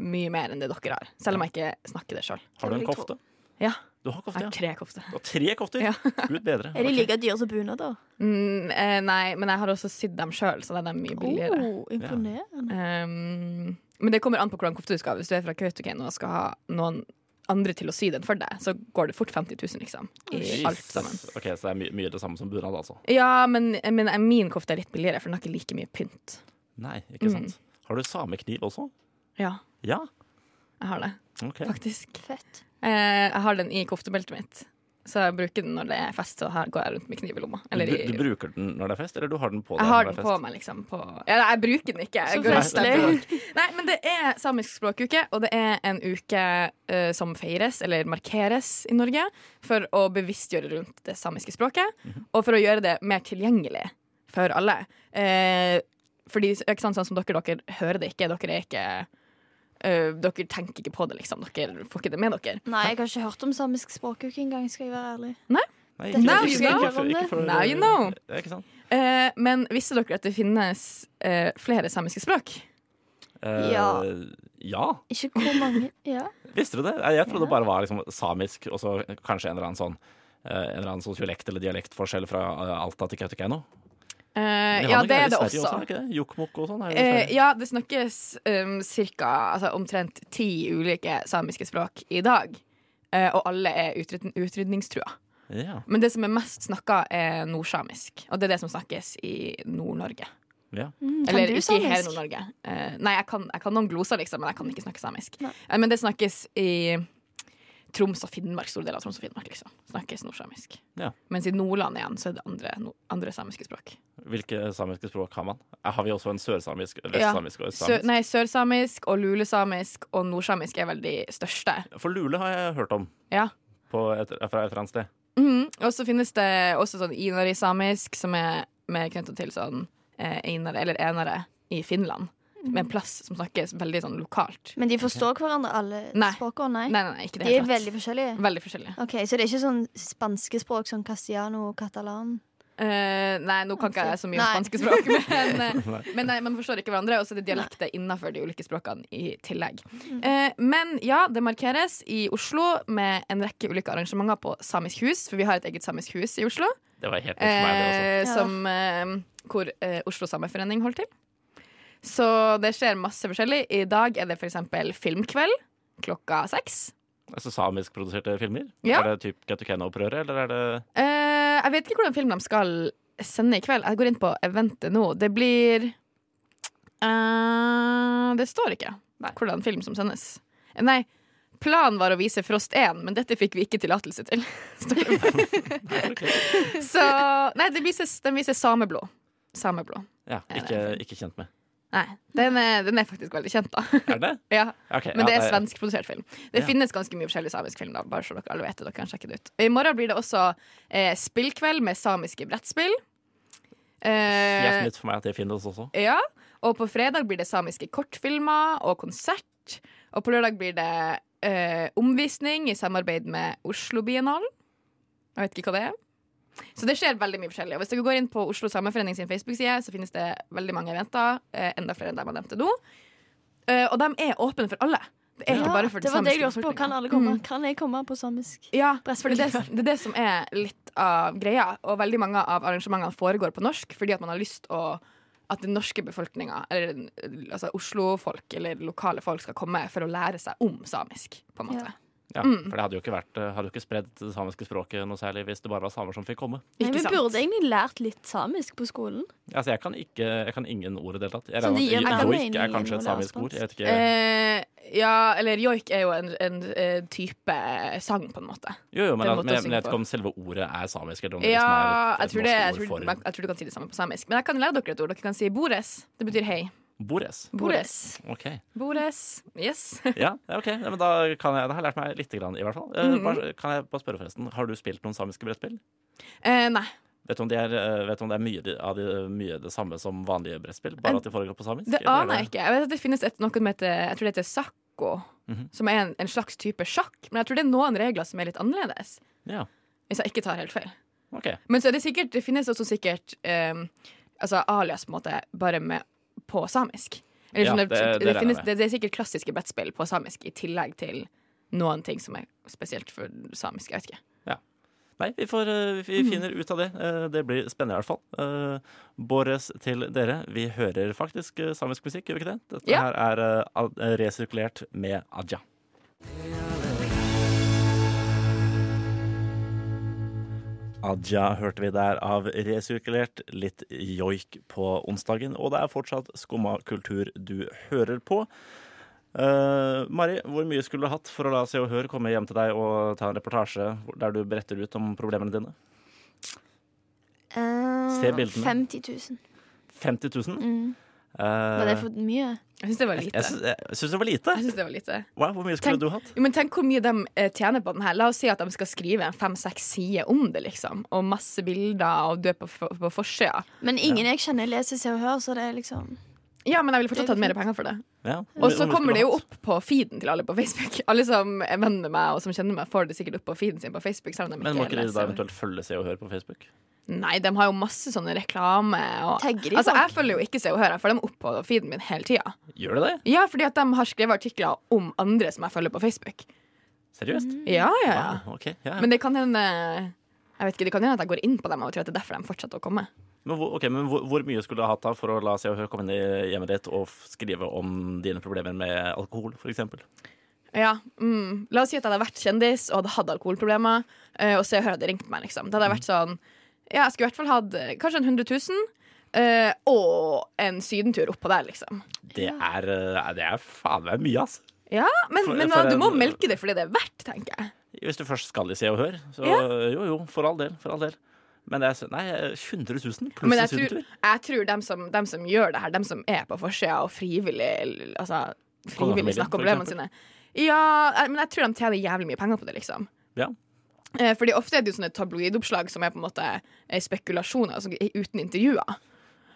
Speaker 4: mye mer enn det dere har. Selv om jeg ikke snakker det sjøl.
Speaker 3: Har du en kofte?
Speaker 4: Ja.
Speaker 3: Du har kofte,
Speaker 4: Jeg har
Speaker 3: ja.
Speaker 4: tre kofter.
Speaker 3: Du har tre kofter?
Speaker 4: Ja.
Speaker 3: Gud bedre.
Speaker 5: Er de like dyre som bunader?
Speaker 4: Mm, eh, nei, men jeg har også sydd dem sjøl, så da er de mye billigere.
Speaker 5: Oh, imponerende.
Speaker 4: Um, men det kommer an på hvordan kofte du skal ha. Hvis du er fra Kautokeino og skal ha noen andre til å sy den for deg, så går det fort 50 000, liksom. I
Speaker 3: Jesus.
Speaker 4: alt sammen.
Speaker 3: Ok, Så det er my mye det samme som bunad, altså?
Speaker 4: Ja, men, men min kofte er litt billigere, for den har ikke like mye pynt.
Speaker 3: Nei, ikke
Speaker 4: Mm.
Speaker 3: Har du samekniv også?
Speaker 4: Ja,
Speaker 3: Ja.
Speaker 4: jeg har det,
Speaker 3: okay.
Speaker 4: faktisk.
Speaker 5: Fett.
Speaker 4: Eh, jeg har den i koftebeltet mitt. Så jeg bruker den når det er fest, så her går jeg rundt med kniv i lomma. Eller
Speaker 3: du,
Speaker 4: i,
Speaker 3: du bruker den når det er fest, eller du har den på deg
Speaker 4: jeg har
Speaker 3: når
Speaker 4: den
Speaker 3: det er
Speaker 4: på meg, liksom. På, ja, jeg bruker den ikke. Jeg
Speaker 5: Så
Speaker 4: går
Speaker 5: festlig.
Speaker 4: Nei, men det er samisk språkuke, og det er en uke uh, som feires, eller markeres, i Norge. For å bevisstgjøre rundt det samiske språket,
Speaker 3: Mhm.
Speaker 4: og for å gjøre det mer tilgjengelig for alle. Uh, fordi, ikke sant, sånn som dere, dere hører det ikke. Dere er ikke eh, Dere tenker ikke på det, liksom. Dere får ikke det med dere.
Speaker 5: Nei, jeg har ikke hørt om samisk språkuke engang, skal jeg være ærlig.
Speaker 4: Nei?
Speaker 3: Nei,
Speaker 5: ikke,
Speaker 4: Now
Speaker 3: ikke,
Speaker 4: you
Speaker 3: ikke,
Speaker 4: know.
Speaker 3: ikke, for- ikke for,
Speaker 4: Now you know.
Speaker 3: Ja, ikke sant?
Speaker 4: Uh, men visste dere at det finnes uh, flere samiske språk?
Speaker 3: Eh,
Speaker 5: Ja.
Speaker 3: ja.
Speaker 5: Ikke hvor mange Ja.
Speaker 3: Visste du det? Jeg trodde
Speaker 5: Ja.
Speaker 3: det bare var liksom samisk, og så kanskje en eller annen sånn eh, en eller annen sosiolekt eller dialektforskjell fra Alta til Kautokeino.
Speaker 4: Eh,
Speaker 3: har
Speaker 4: ja, det er det også.
Speaker 3: er det ikke? Jokkmokk og sånn. Sverige.
Speaker 4: ja, det snakkes um, cirka, altså omtrent ti ulike samiske språk i dag. Uh, og alle er utryd utrydningstrua.
Speaker 3: ja.
Speaker 4: Men det som er mest snakka, er nordsamisk. Og det er det som snakkes i Nord-Norge.
Speaker 3: ja.
Speaker 5: Mm, kan
Speaker 4: Eller
Speaker 5: du
Speaker 4: ikke i hele? Nord-Norge. Eh, nei, jeg kan, jeg kan noen gloser, liksom, men jeg kan ikke snakke samisk. Men det snakkes i Troms og Finnmark, store deler av Troms og Finnmark, liksom. Snakkes nordsamisk.
Speaker 3: Ja.
Speaker 4: Mens i Nordland igjen så er det andre, no, andre samiske språk.
Speaker 3: Hvilke samiske språk har man? Har vi også en sørsamisk,
Speaker 4: Ja.
Speaker 3: vestsamisk og
Speaker 4: Sø,
Speaker 3: Sør,
Speaker 4: nei, sørsamisk og lulesamisk og nordsamisk er vel de største.
Speaker 3: For lule har jeg hørt om
Speaker 4: Ja.
Speaker 3: på et, fra et eller annet sted.
Speaker 4: Mhm. Og så finnes det også sånn inari-samisk, som er mer knyttet til sånn eh, einare, eller enare, i Finland. Med en plass som snakkes veldig sånn lokalt.
Speaker 5: Men de forstår hverandre, alle
Speaker 4: Nei.
Speaker 5: språkene? Nei.
Speaker 4: Nei, nei, nei, ikke det
Speaker 5: De er veldig forskjellige?
Speaker 4: Veldig forskjellige.
Speaker 5: Ok, Så det er ikke sånn spanske språk som castiano og catalan?
Speaker 4: Uh, nei, nå kan ikke jeg så mye
Speaker 5: Nei.
Speaker 4: spanske språk, men, eh, men nei, man forstår ikke hverandre. Og så er det dialekter innafor de ulike språkene i tillegg. Uh, men ja, det markeres i Oslo med en rekke ulike arrangementer på Samisk hus, for vi har et eget samisk hus i Oslo.
Speaker 3: Det var helt meg, det også.
Speaker 4: Eh, som, eh, hvor eh, Oslo Sameforening holder til. Så det skjer masse forskjellig. I dag er det f.eks. filmkveld klokka seks.
Speaker 3: Altså samiskproduserte filmer?
Speaker 4: Ja.
Speaker 3: Er det typ Kautokeino-opprøret, eller er det
Speaker 4: Eh, jeg vet ikke hvordan film de skal sende i kveld. Jeg går inn på eventet nå. Det blir eh, Det står ikke hvordan film som sendes. Eh, Nei, planen var å vise Frost 1, men dette fikk vi ikke tillatelse til. Så Nei, det vises, den viser Sameblå. Sameblå.
Speaker 3: Ja, ikke, ikke kjent med.
Speaker 4: Nei, den er, den er faktisk veldig kjent, da.
Speaker 3: Er det?
Speaker 4: ja.
Speaker 3: Okay,
Speaker 4: Men det er svenskprodusert film. Det
Speaker 3: Ja.
Speaker 4: finnes ganske mye forskjellig samisk film. da Bare så dere alle vet det, dere kan sjekke det ut I morgen blir det også eh, spillkveld med samiske brettspill.
Speaker 3: Helt
Speaker 4: Eh,
Speaker 3: nytt for meg at det finnes også.
Speaker 4: ja, og på fredag blir det samiske kortfilmer og konsert. Og på lørdag blir det eh, omvisning i samarbeid med Oslo Biennalen. Jeg vet ikke hva det er. Så det skjer veldig mye forskjellig. Og hvis dere går inn på Oslo Sameforening sin Facebook-side, så finnes det veldig mange eventer. Eh, enda flere enn dem jeg nevnte nå. Eh, og de er åpne for alle. Det er ikke bare for
Speaker 5: det
Speaker 4: det
Speaker 5: var det jeg lurte på. Kan alle komme?
Speaker 4: Mm.
Speaker 5: Kan jeg komme på samisk?
Speaker 4: Ja, for det, er det, det er det som er litt av greia. Og veldig mange av arrangementene foregår på norsk fordi at man har lyst å at den norske befolkninga, eller altså Oslo-folk eller lokale folk, skal komme for å lære seg om samisk. på en måte.
Speaker 5: Ja.
Speaker 3: Ja,
Speaker 4: Mm.
Speaker 3: For det hadde jo ikke vært eh, Hadde jo ikke spredd det samiske språket noe særlig hvis det bare var samer som fikk komme.
Speaker 5: Nei,
Speaker 4: Ikke
Speaker 5: vi
Speaker 4: sant?
Speaker 5: burde egentlig lært litt samisk på skolen.
Speaker 3: Altså, jeg kan, ikke, jeg kan ingen ord i det hele tatt. Jeg joik er kanskje et samisk ord. Jeg vet ikke.
Speaker 4: Eh, ja, eller joik er jo en, en, en, type sang, på en måte.
Speaker 3: Jo, jo, men, men, jeg, men jeg vet ikke om selve ordet er samisk. Eller om det
Speaker 4: Ja,
Speaker 3: liksom er et,
Speaker 4: jeg
Speaker 3: et
Speaker 4: tror, det, jeg, tror, jeg tror du kan si det samme på samisk. Men jeg kan lære dere et ord. Dere kan si bores. Det betyr hei.
Speaker 3: Bores.
Speaker 4: Bores.
Speaker 3: Okay.
Speaker 4: Bores. Yes.
Speaker 3: Ja, ok. Ja, men da, kan jeg, da har jeg lært meg litt, grann, i hvert fall. Mm
Speaker 4: -hmm.
Speaker 3: bare, kan jeg bare spørre, forresten, har du spilt noen samiske brettspill?
Speaker 4: Eh, nei.
Speaker 3: Vet du om, de eh, vet du om det er mye, av de, mye det samme som vanlige brettspill? Bare
Speaker 4: En-
Speaker 3: at de foregår på samisk?
Speaker 4: Det
Speaker 3: er
Speaker 4: aner jeg ikke. Jeg vet at det finnes et, noe som heter Jeg tror det heter sakko.
Speaker 3: Mhm.
Speaker 4: Som er en, en slags type sjakk. Men jeg tror det er noen regler som er litt annerledes.
Speaker 3: Ja,
Speaker 4: Hvis jeg ikke tar helt feil.
Speaker 3: Okay.
Speaker 4: Men så er det sikkert Det finnes også sikkert um, Altså alias på en måte bare med på samisk. Eller
Speaker 3: Ja,
Speaker 4: sånn, det,
Speaker 3: det- det
Speaker 4: det, finnes, det, det er sikkert klassiske brettspill på samisk i tillegg til noen ting som er spesielt for samisk. Jeg vet ikke.
Speaker 3: Nei, vi, får, eh, vi
Speaker 4: Mhm.
Speaker 3: finner ut av det. Eh, Det blir spennende i hvert fall. Eh, Båres til dere. Vi hører faktisk samisk musikk, gjør vi ikke det? Dette
Speaker 4: Ja.
Speaker 3: her er resirkulert med Aja. Aja hørte vi der av resirkulert, litt joik på onsdagen. Og det er fortsatt skumma kultur du hører på. Uh, Mari, hvor mye skulle du hatt for å la Se og Hør komme hjem til deg og ta en reportasje der du beretter ut om problemene dine?
Speaker 5: Uh,
Speaker 3: Se bildene.
Speaker 5: 50 000.
Speaker 3: 50 000?
Speaker 5: Mm.
Speaker 3: Eh,
Speaker 5: Var det for mye?
Speaker 4: Jeg syns det var lite.
Speaker 3: Jeg, jeg syns det var lite.
Speaker 4: Jeg synes det var lite.
Speaker 3: Wow, hvor mye skulle
Speaker 4: Tenk-
Speaker 3: du hatt?
Speaker 4: Jo, men Tenk hvor mye de eh, tjener på den her. La oss si at de skal skrive fem-seks sider om det, liksom. Og masse bilder, og du er på, på forsida.
Speaker 5: Men ingen jeg kjenner leser Se og Hør, så det er liksom
Speaker 4: Ja, men jeg ville fortsatt hatt mer penger for det.
Speaker 3: Ja.
Speaker 4: Og så kommer det jo opp på feeden til alle på Facebook. Alle som er venn med meg og som kjenner meg, får det sikkert opp på feeden sin på Facebook. Selv om de
Speaker 3: Men må
Speaker 4: ikke
Speaker 3: ikke de da eventuelt følge Se og Hør på Facebook?
Speaker 4: Nei, de har jo masse sånne reklame. Og,
Speaker 5: Tagger de
Speaker 4: altså,
Speaker 5: folk?
Speaker 4: jeg følger jo ikke Se og Hør, jeg følger dem opp på feeden min hele tida.
Speaker 3: Gjør det det?
Speaker 4: Ja, fordi at de har skrevet artikler om andre som jeg følger på Facebook.
Speaker 3: Seriøst?
Speaker 4: Ja, ja, ja.
Speaker 3: Ah, okay. ja, ja.
Speaker 4: Men det kan hende Jeg vet ikke, det kan hende at jeg går inn på dem og tror at det er derfor de fortsetter å komme.
Speaker 3: Men, hvor, ok, men hvor, hvor mye skulle du ha hatt da for å la Se og Hør komme inn i hjemmet ditt og skrive om dine problemer med alkohol, f.eks.?
Speaker 4: Ja, mm. La oss si at jeg hadde vært kjendis og hadde hatt alkoholproblemer, eh, og Se og Hør hadde ringt meg. liksom Det hadde vært sånn Ja, jeg skulle i hvert fall hatt eh, kanskje en 100 000. eh, og en sydentur oppå der, liksom.
Speaker 3: Det er, eh, det er faen meg mye, altså.
Speaker 4: Ja, men,
Speaker 3: For-
Speaker 4: men
Speaker 3: for
Speaker 4: du må
Speaker 3: en-
Speaker 4: melke det fordi det er verdt, tenker jeg.
Speaker 3: Hvis du først skal i Se og Hør, så
Speaker 4: Ja.
Speaker 3: jo jo, for all del. For all del. Men det er så- nei, 100 000 pluss
Speaker 4: Men
Speaker 3: en
Speaker 4: jeg tror,
Speaker 3: sydentur?
Speaker 4: jeg tror dem, som, dem som gjør det her, dem som er på forsida og frivillig Altså frivillig
Speaker 3: Kongefamilien,
Speaker 4: snakker
Speaker 3: for
Speaker 4: om problemene sine. Ja, jeg- men jeg tror de tjener jævlig mye penger på det, liksom.
Speaker 3: Ja.
Speaker 4: Eh, Fordi ofte er det jo sånne tabloidoppslag som er på en måte eh, spekulasjoner altså, uten intervjuer.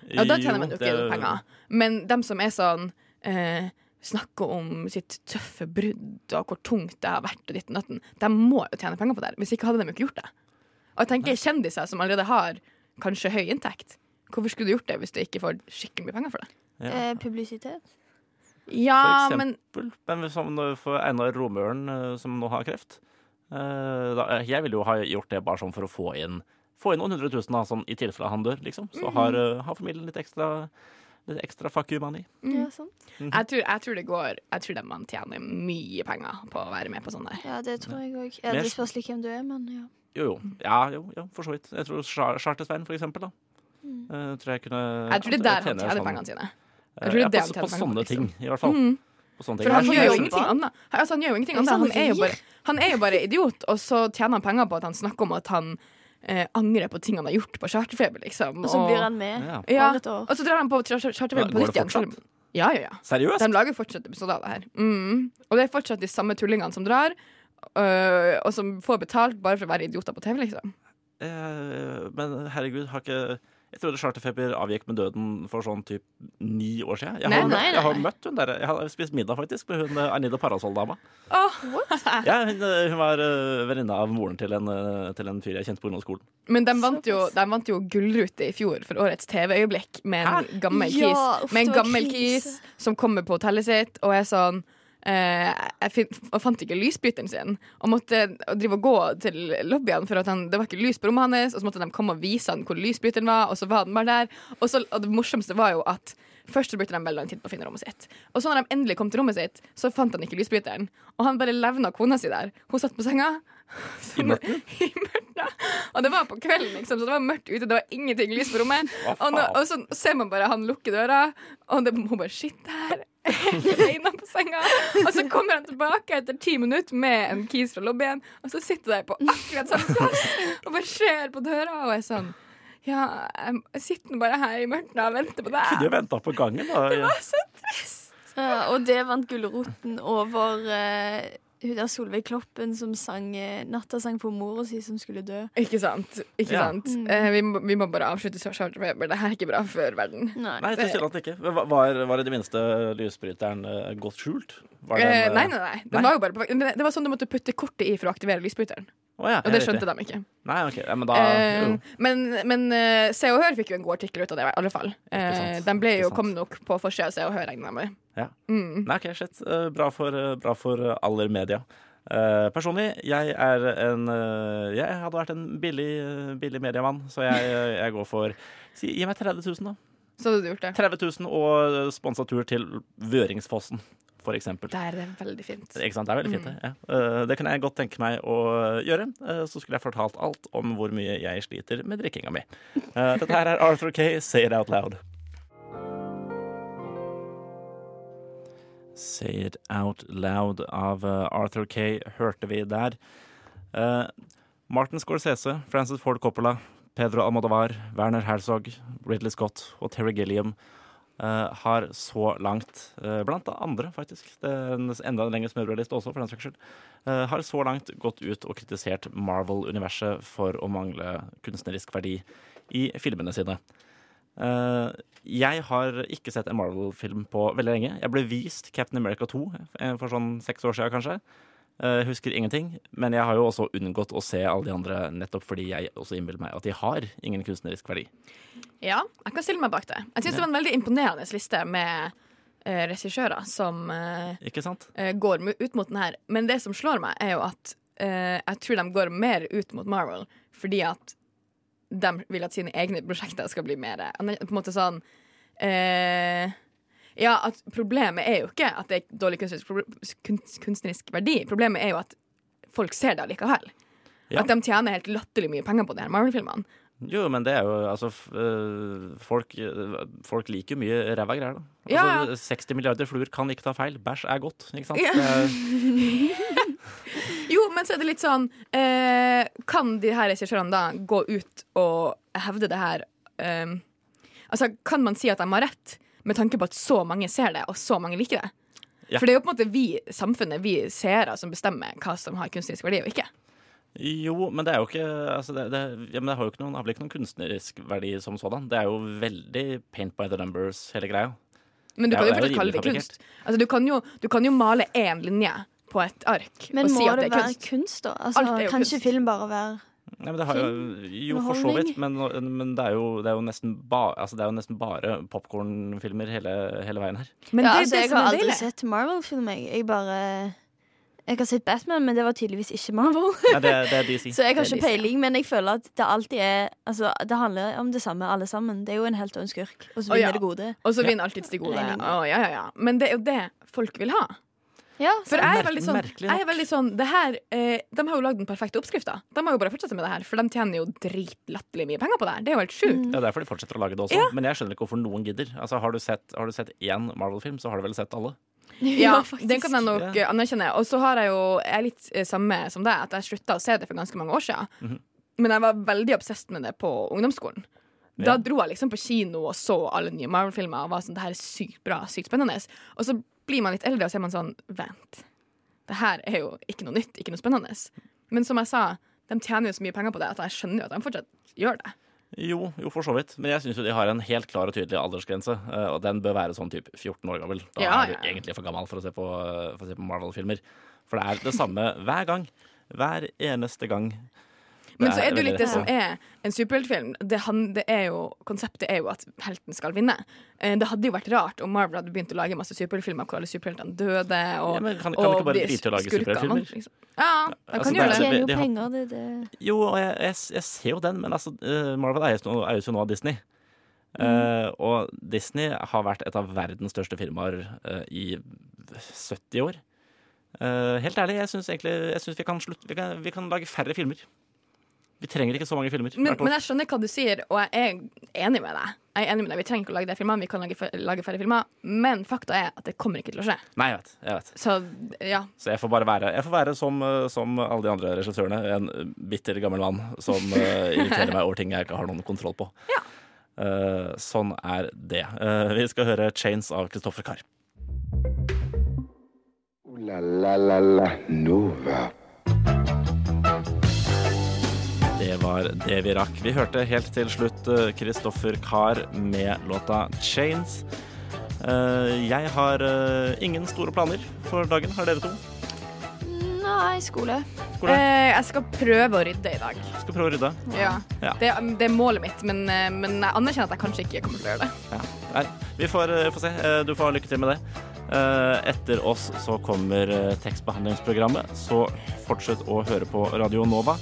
Speaker 4: Ja, da tjener man jo ikke
Speaker 3: det-
Speaker 4: noe penger. Men dem som er sånn eh, Snakker om sitt tøffe brudd og hvor tungt det har vært, og ditt og datten, de må jo tjene penger på det. Hvis ikke hadde de jo ikke gjort det. Og jeg tenker kjendiser som allerede har kanskje høy inntekt. Hvorfor skulle du gjort det hvis du ikke får skikkelig mye penger for det?
Speaker 3: Ja.
Speaker 5: Eh, publisitet.
Speaker 4: Ja,
Speaker 3: For eksempel. Men som for Einar Romøren, eh, som nå har kreft Jeg ville jo ha gjort det bare sånn for å få inn Få inn noen hundre tusen, da, sånn, i tilfelle han dør, liksom. Så har, eh, har familien litt ekstra Litt ekstra fuck you money.
Speaker 5: Ja, sant.
Speaker 4: jeg tror, jeg tror det går Jeg tror det man tjener mye penger på å være med på sånn der.
Speaker 5: Ja, det tror jeg òg.
Speaker 3: Ja,
Speaker 5: Det spørs litt hvem du er, men ja.
Speaker 3: Jo, jo. Ja, jo, ja, for så vidt. Jeg tror Char- Charter-Svein, for eksempel, da. Eh, tror jeg kunne
Speaker 4: Jeg tror det er der han
Speaker 3: tjener sånn-
Speaker 4: pengene sine.
Speaker 3: eh,
Speaker 4: Jeg tror det er
Speaker 3: ja,
Speaker 4: det
Speaker 3: på,
Speaker 4: han tjener
Speaker 3: på
Speaker 4: sånne
Speaker 3: sånne
Speaker 4: liksom.
Speaker 3: ting, i hvert fall.
Speaker 4: Mm.
Speaker 3: På sånne ting.
Speaker 4: For han
Speaker 3: han,
Speaker 4: gjør jo ingenting annet. Altså, han gjør jo ingenting annet. Han er, jo bare, han er jo bare idiot, og så tjener han penger på at han snakker om at han eh, angrer på ting han har gjort på charterfeber, liksom.
Speaker 5: Og så blir han med
Speaker 3: Ja.
Speaker 4: Og så drar han på char- char- charterfeber på nytt igjen. Ja, ja, ja.
Speaker 3: Seriøst?
Speaker 4: De lager fortsatt episoder av det her. Mm. Og det er fortsatt de samme tullingene som drar, øh, og som får betalt bare for å være idioter på TV, liksom.
Speaker 3: Eh, men herregud, har ikke Jeg trodde Charterfeber avgikk med døden for sånn typ ni år siden. Jeg har,
Speaker 4: Nei,
Speaker 3: møtt,
Speaker 5: nei,
Speaker 3: jeg har møtt hun der Jeg har spist middag faktisk med hun eh, Anida Parasol-dama.
Speaker 4: Oh,
Speaker 3: Ja, hun, eh, hun var uh, venninne av moren til en, uh, til en fyr jeg kjente på ungdomsskolen.
Speaker 4: Men de vant, jo, de vant jo Gullrute i fjor for årets TV-øyeblikk med en gammel kis.
Speaker 5: Ja,
Speaker 4: Med en gammel kis som kommer på hotellet sitt og er sånn eh, jeg fin, og fant ikke lysbryteren sin og måtte drive og gå til lobbyen for at han, det var ikke lys på rommet hans. Og så måtte de komme og vise han hvor lysbryteren var, og så var den bare der. Og, så, og det morsomste var jo at Først så brukte de veldig lang tid på å finne rommet sitt. Og så når de endelig kom til rommet sitt, så fant han ikke lysbryteren. Og han bare levna kona si der. Hun satt på senga.
Speaker 3: I mørket?
Speaker 4: Og det var på kvelden, liksom, så det var mørkt ute. Det var ingenting lys på rommet. Og, nå, og så ser man bare han lukke døra, og det, hun bare sitter her alene på senga. Og så kommer han tilbake etter ti minutter med en kis fra lobbyen, og så sitter de på akkurat samme plass og bare ser på døra og er sånn ja, jeg sitter nå bare her i mørket og venter på deg.
Speaker 3: Kunne jo venta på gangen, da.
Speaker 4: Det var så trist.
Speaker 5: Ja, og det vant Gulroten over eh, hun der Solveig Kloppen som sang eh, nattasang for mora si som skulle dø.
Speaker 4: Ikke sant. Ikke
Speaker 3: Ja.
Speaker 4: sant?
Speaker 5: Mm.
Speaker 4: Eh, vi, må, vi må bare avslutte charterfeber. Det her er ikke bra for verden.
Speaker 5: Nei.
Speaker 3: Nei, tilsynelatende ikke. Var, var, i det minste lysbryteren uh, godt skjult? Var
Speaker 4: Eh,
Speaker 3: den,
Speaker 4: nei,
Speaker 3: eh,
Speaker 4: nei, nei. Den
Speaker 3: Nei?
Speaker 4: var jo bare på, det det var sånn du måtte putte kortet i for å aktivere lysbryteren.
Speaker 3: Oh, ja,
Speaker 4: Og det skjønte de ikke.
Speaker 3: Nei, ok. Ja, men da uh,
Speaker 4: men men eh, Se og Hør fikk jo en god artikkel ut av det, i alle fall. Eh, den ble jo kom nok på forsida av Se og Hør, regner jeg med.
Speaker 3: Ja.
Speaker 4: Mm.
Speaker 3: Nei, ok, shit. Eh, Bra for, eh, bra for eh, aller media. Uh, personlig, jeg er en uh, Jeg hadde vært en billig, billig mediemann, så jeg, jeg går for si, Gi meg 30 000, da.
Speaker 4: Så hadde du gjort det.
Speaker 3: 30 000 og sponsa tur til Vøringsfossen, for eksempel.
Speaker 4: Der er det veldig fint.
Speaker 3: Ikke sant? Det er veldig fint,
Speaker 4: Mm.
Speaker 3: det. Ja. Uh, det kunne jeg godt tenke meg å gjøre. Så skulle jeg fortalt alt om hvor mye jeg sliter med drikkinga mi. Dette her er Arthur Kay, Say It Out Loud. Say It Out Loud av eh, Arthur Kay hørte vi der. Uh, Martin Scorsese, Francis Ford Coppola, Pedro Almodovar, Werner Herzog, Ridley Scott og Terry Gilliam uh, har så langt, uh, blant andre faktisk, det er en enda lengre smørbrødliste også, for den saks skyld, har så langt gått ut og kritisert Marvel-universet for å mangle kunstnerisk verdi i filmene sine. Eh, jeg har ikke sett en Marvel-film på veldig lenge. Jeg ble vist Captain America 2 eh, for sånn seks år siden, kanskje. Eh, husker ingenting. Men jeg har jo også unngått å se alle de andre nettopp fordi jeg også innbiller meg at de har ingen kunstnerisk verdi.
Speaker 4: Ja, jeg kan stille meg bak det. Jeg syns det var en veldig imponerende liste med uh, regissører som
Speaker 3: uh,
Speaker 4: eh, går ut mot den her. Men det som slår meg, er jo at jeg tror de går mer ut mot Marvel fordi at de vil at sine egne prosjekter skal bli mer På en måte sånn eh, Ja, at problemet er jo ikke at det er dårlig kunstnerisk, kunst, kunstnerisk verdi. Problemet er jo at folk ser det allikevel.
Speaker 3: Ja.
Speaker 4: At de tjener helt latterlig mye penger på de her Marvel-filmene.
Speaker 3: Jo, men det er jo altså øh, folk, øh, folk liker jo mye ræva greier, da.
Speaker 4: Ja,
Speaker 3: Altså, 60 milliarder fluer kan ikke ta feil. Bæsj er godt, ikke sant?
Speaker 4: Ja.
Speaker 3: Er,
Speaker 4: Jo, men så er det litt sånn eh, Kan de her regissørene da gå ut og hevde det her eh, Altså, kan man si at de har rett, med tanke på at så mange ser det, og så mange liker det?
Speaker 3: Ja.
Speaker 4: For det er jo på en måte vi, samfunnet, vi seere, som bestemmer hva som har kunstnerisk verdi og ikke.
Speaker 3: Jo, men det er jo ikke altså det, det, ja, men det har jo ikke noen, har vel ikke noen kunstnerisk verdi som sådan. Det er jo veldig paint by the numbers, hele greia.
Speaker 4: Men du kan jo
Speaker 3: det
Speaker 4: fortsatt kalle det kunst. Altså, du, kan jo, du kan jo male én linje på et ark
Speaker 5: Men
Speaker 4: og si
Speaker 5: må
Speaker 4: at
Speaker 5: det
Speaker 4: det er
Speaker 5: være
Speaker 4: kunst.
Speaker 5: kunst, da? Altså,
Speaker 4: Alt er jo
Speaker 5: kan
Speaker 4: kunst.
Speaker 5: ikke film bare være
Speaker 3: Nei, men det har jo, jo for så vidt, men, men det, er jo, det, er jo nesten ba, altså det er jo nesten bare popkornfilmer hele, hele veien her.
Speaker 4: Men
Speaker 5: ja,
Speaker 4: det er
Speaker 5: altså,
Speaker 4: det
Speaker 5: Jeg har aldri
Speaker 4: deilig.
Speaker 5: sett Marvel-film. Jeg. jeg bare Jeg har sett Batman, men det var tydeligvis ikke Marvel.
Speaker 3: Ja, det, det er DC.
Speaker 5: Så jeg har ikke peiling, men jeg føler at det alltid er Altså, det handler om det samme, alle sammen. Det er jo en helt og en skurk, og så
Speaker 4: vinner
Speaker 5: vinner
Speaker 4: ja.
Speaker 5: det gode.
Speaker 4: Og så vinner alltid det gode. Å, ja, ja, ja. Men det er jo det folk vil ha.
Speaker 5: Ja,
Speaker 4: For jeg er veldig sånn, jeg er veldig sånn det her, eh, De har jo lagd den perfekte oppskrifta. De må jo bare fortsette med det her, for de tjener jo dritlatterlig mye penger på det her. Det er jo helt sjukt.
Speaker 3: Mm. Ja, derfor de fortsetter å lage det også.
Speaker 4: Ja.
Speaker 3: Men jeg skjønner ikke hvorfor noen gidder. Altså, har, du sett, har du sett én Marvel-film, så har du vel sett alle.
Speaker 4: Ja,
Speaker 5: faktisk.
Speaker 4: det kan jeg nok
Speaker 3: Ja.
Speaker 4: anerkjenne. Og så har jeg jo Jeg er litt eh, samme som deg, at jeg slutta å se det for ganske mange år siden.
Speaker 3: Mhm.
Speaker 4: Men jeg var veldig obsessed med det på ungdomsskolen. Da
Speaker 3: Ja.
Speaker 4: dro jeg liksom på kino og så alle nye Marvel-filmer og var sånn Det her er sykt bra, sykt spennende. Og så blir man litt eldre, og så er man sånn Vent. Det her er jo ikke noe nytt, ikke noe spennende. Men som jeg sa, de tjener jo så mye penger på det at jeg skjønner jo at de fortsatt gjør det.
Speaker 3: Jo, jo, for så vidt. Men jeg syns jo de har en helt klar og tydelig aldersgrense. eh, Og den bør være sånn typ 14 år gammel. Da
Speaker 4: Ja,
Speaker 3: er du
Speaker 4: ja, ja.
Speaker 3: egentlig for gammel for å se på, på Marvel-filmer. For det er det samme hver gang. Hver eneste gang.
Speaker 4: Men så er det jo litt det som er en superheltfilm. Det, det er jo, konseptet er jo at helten skal vinne. Eh, Det hadde jo vært rart om Marvel hadde begynt å lage masse superheltfilmer hvor alle superheltene døde. Og,
Speaker 3: Ja, men kan, kan
Speaker 4: og
Speaker 3: ikke bare
Speaker 4: de
Speaker 3: drite i å lage superheltfilmer?
Speaker 4: liksom. Ja, de
Speaker 3: Altså,
Speaker 4: kan
Speaker 3: det
Speaker 4: gjøre
Speaker 3: det.
Speaker 4: det.
Speaker 5: tjener jo penger, det, det.
Speaker 3: Jo, jeg, jeg, jeg ser jo den, men altså, eh, Marvel eies jo eies jo nå av Disney. Eh, og Disney har vært et av verdens største firmaer uh, i 70 år. Uh, helt ærlig, jeg syns vi, vi, vi kan lage færre filmer. Vi trenger ikke så mange filmer.
Speaker 4: Men, men jeg skjønner hva du sier, og jeg er enig med deg. Jeg er enig med deg, Vi trenger ikke å lage de filmene, vi kan lage, lage færre filmer. Men fakta er at det kommer ikke til å skje.
Speaker 3: Nei, jeg vet. Jeg vet.
Speaker 4: Så ja.
Speaker 3: Så jeg får bare være, jeg får være som, eh, som alle de andre regissørene, en eh, bitter gammel mann som eh, irriterer meg over ting jeg ikke har noen kontroll på. Eh, sånn er det. Uh, vi skal høre 'Chains' av Kristoffer Carr.
Speaker 2: Ooh la la la la Nova.
Speaker 3: Det var det vi rakk. Vi hørte helt til slutt Kristoffer Carr med låta 'Chains'. Eh, jeg har eh, ingen store planer for dagen. Har dere to?
Speaker 5: Nei, skole.
Speaker 3: Skole?
Speaker 4: Eh, jeg skal prøve å rydde i dag.
Speaker 3: Skal prøve å rydde.
Speaker 4: Ja.
Speaker 3: Ja.
Speaker 4: Det, det er målet mitt, men, eh, men jeg anerkjenner at jeg kanskje ikke kommer til å gjøre det.
Speaker 3: Ja. Nei, vi får, eh, får se. Eh, Du får ha lykke til med det. Eh, Etter oss så kommer eh, tekstbehandlingsprogrammet, så fortsett å høre på Radio Nova.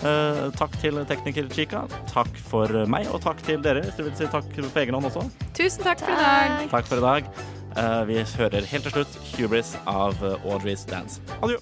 Speaker 3: Eh, Takk til tekniker Chica. Takk for meg, og takk til dere. Så vil si takk på egen hånd også.
Speaker 4: Tusen takk for i dag.
Speaker 3: Takk for i dag. Eh, Vi hører helt til slutt Hubris av Audrey's Dance. Adjø.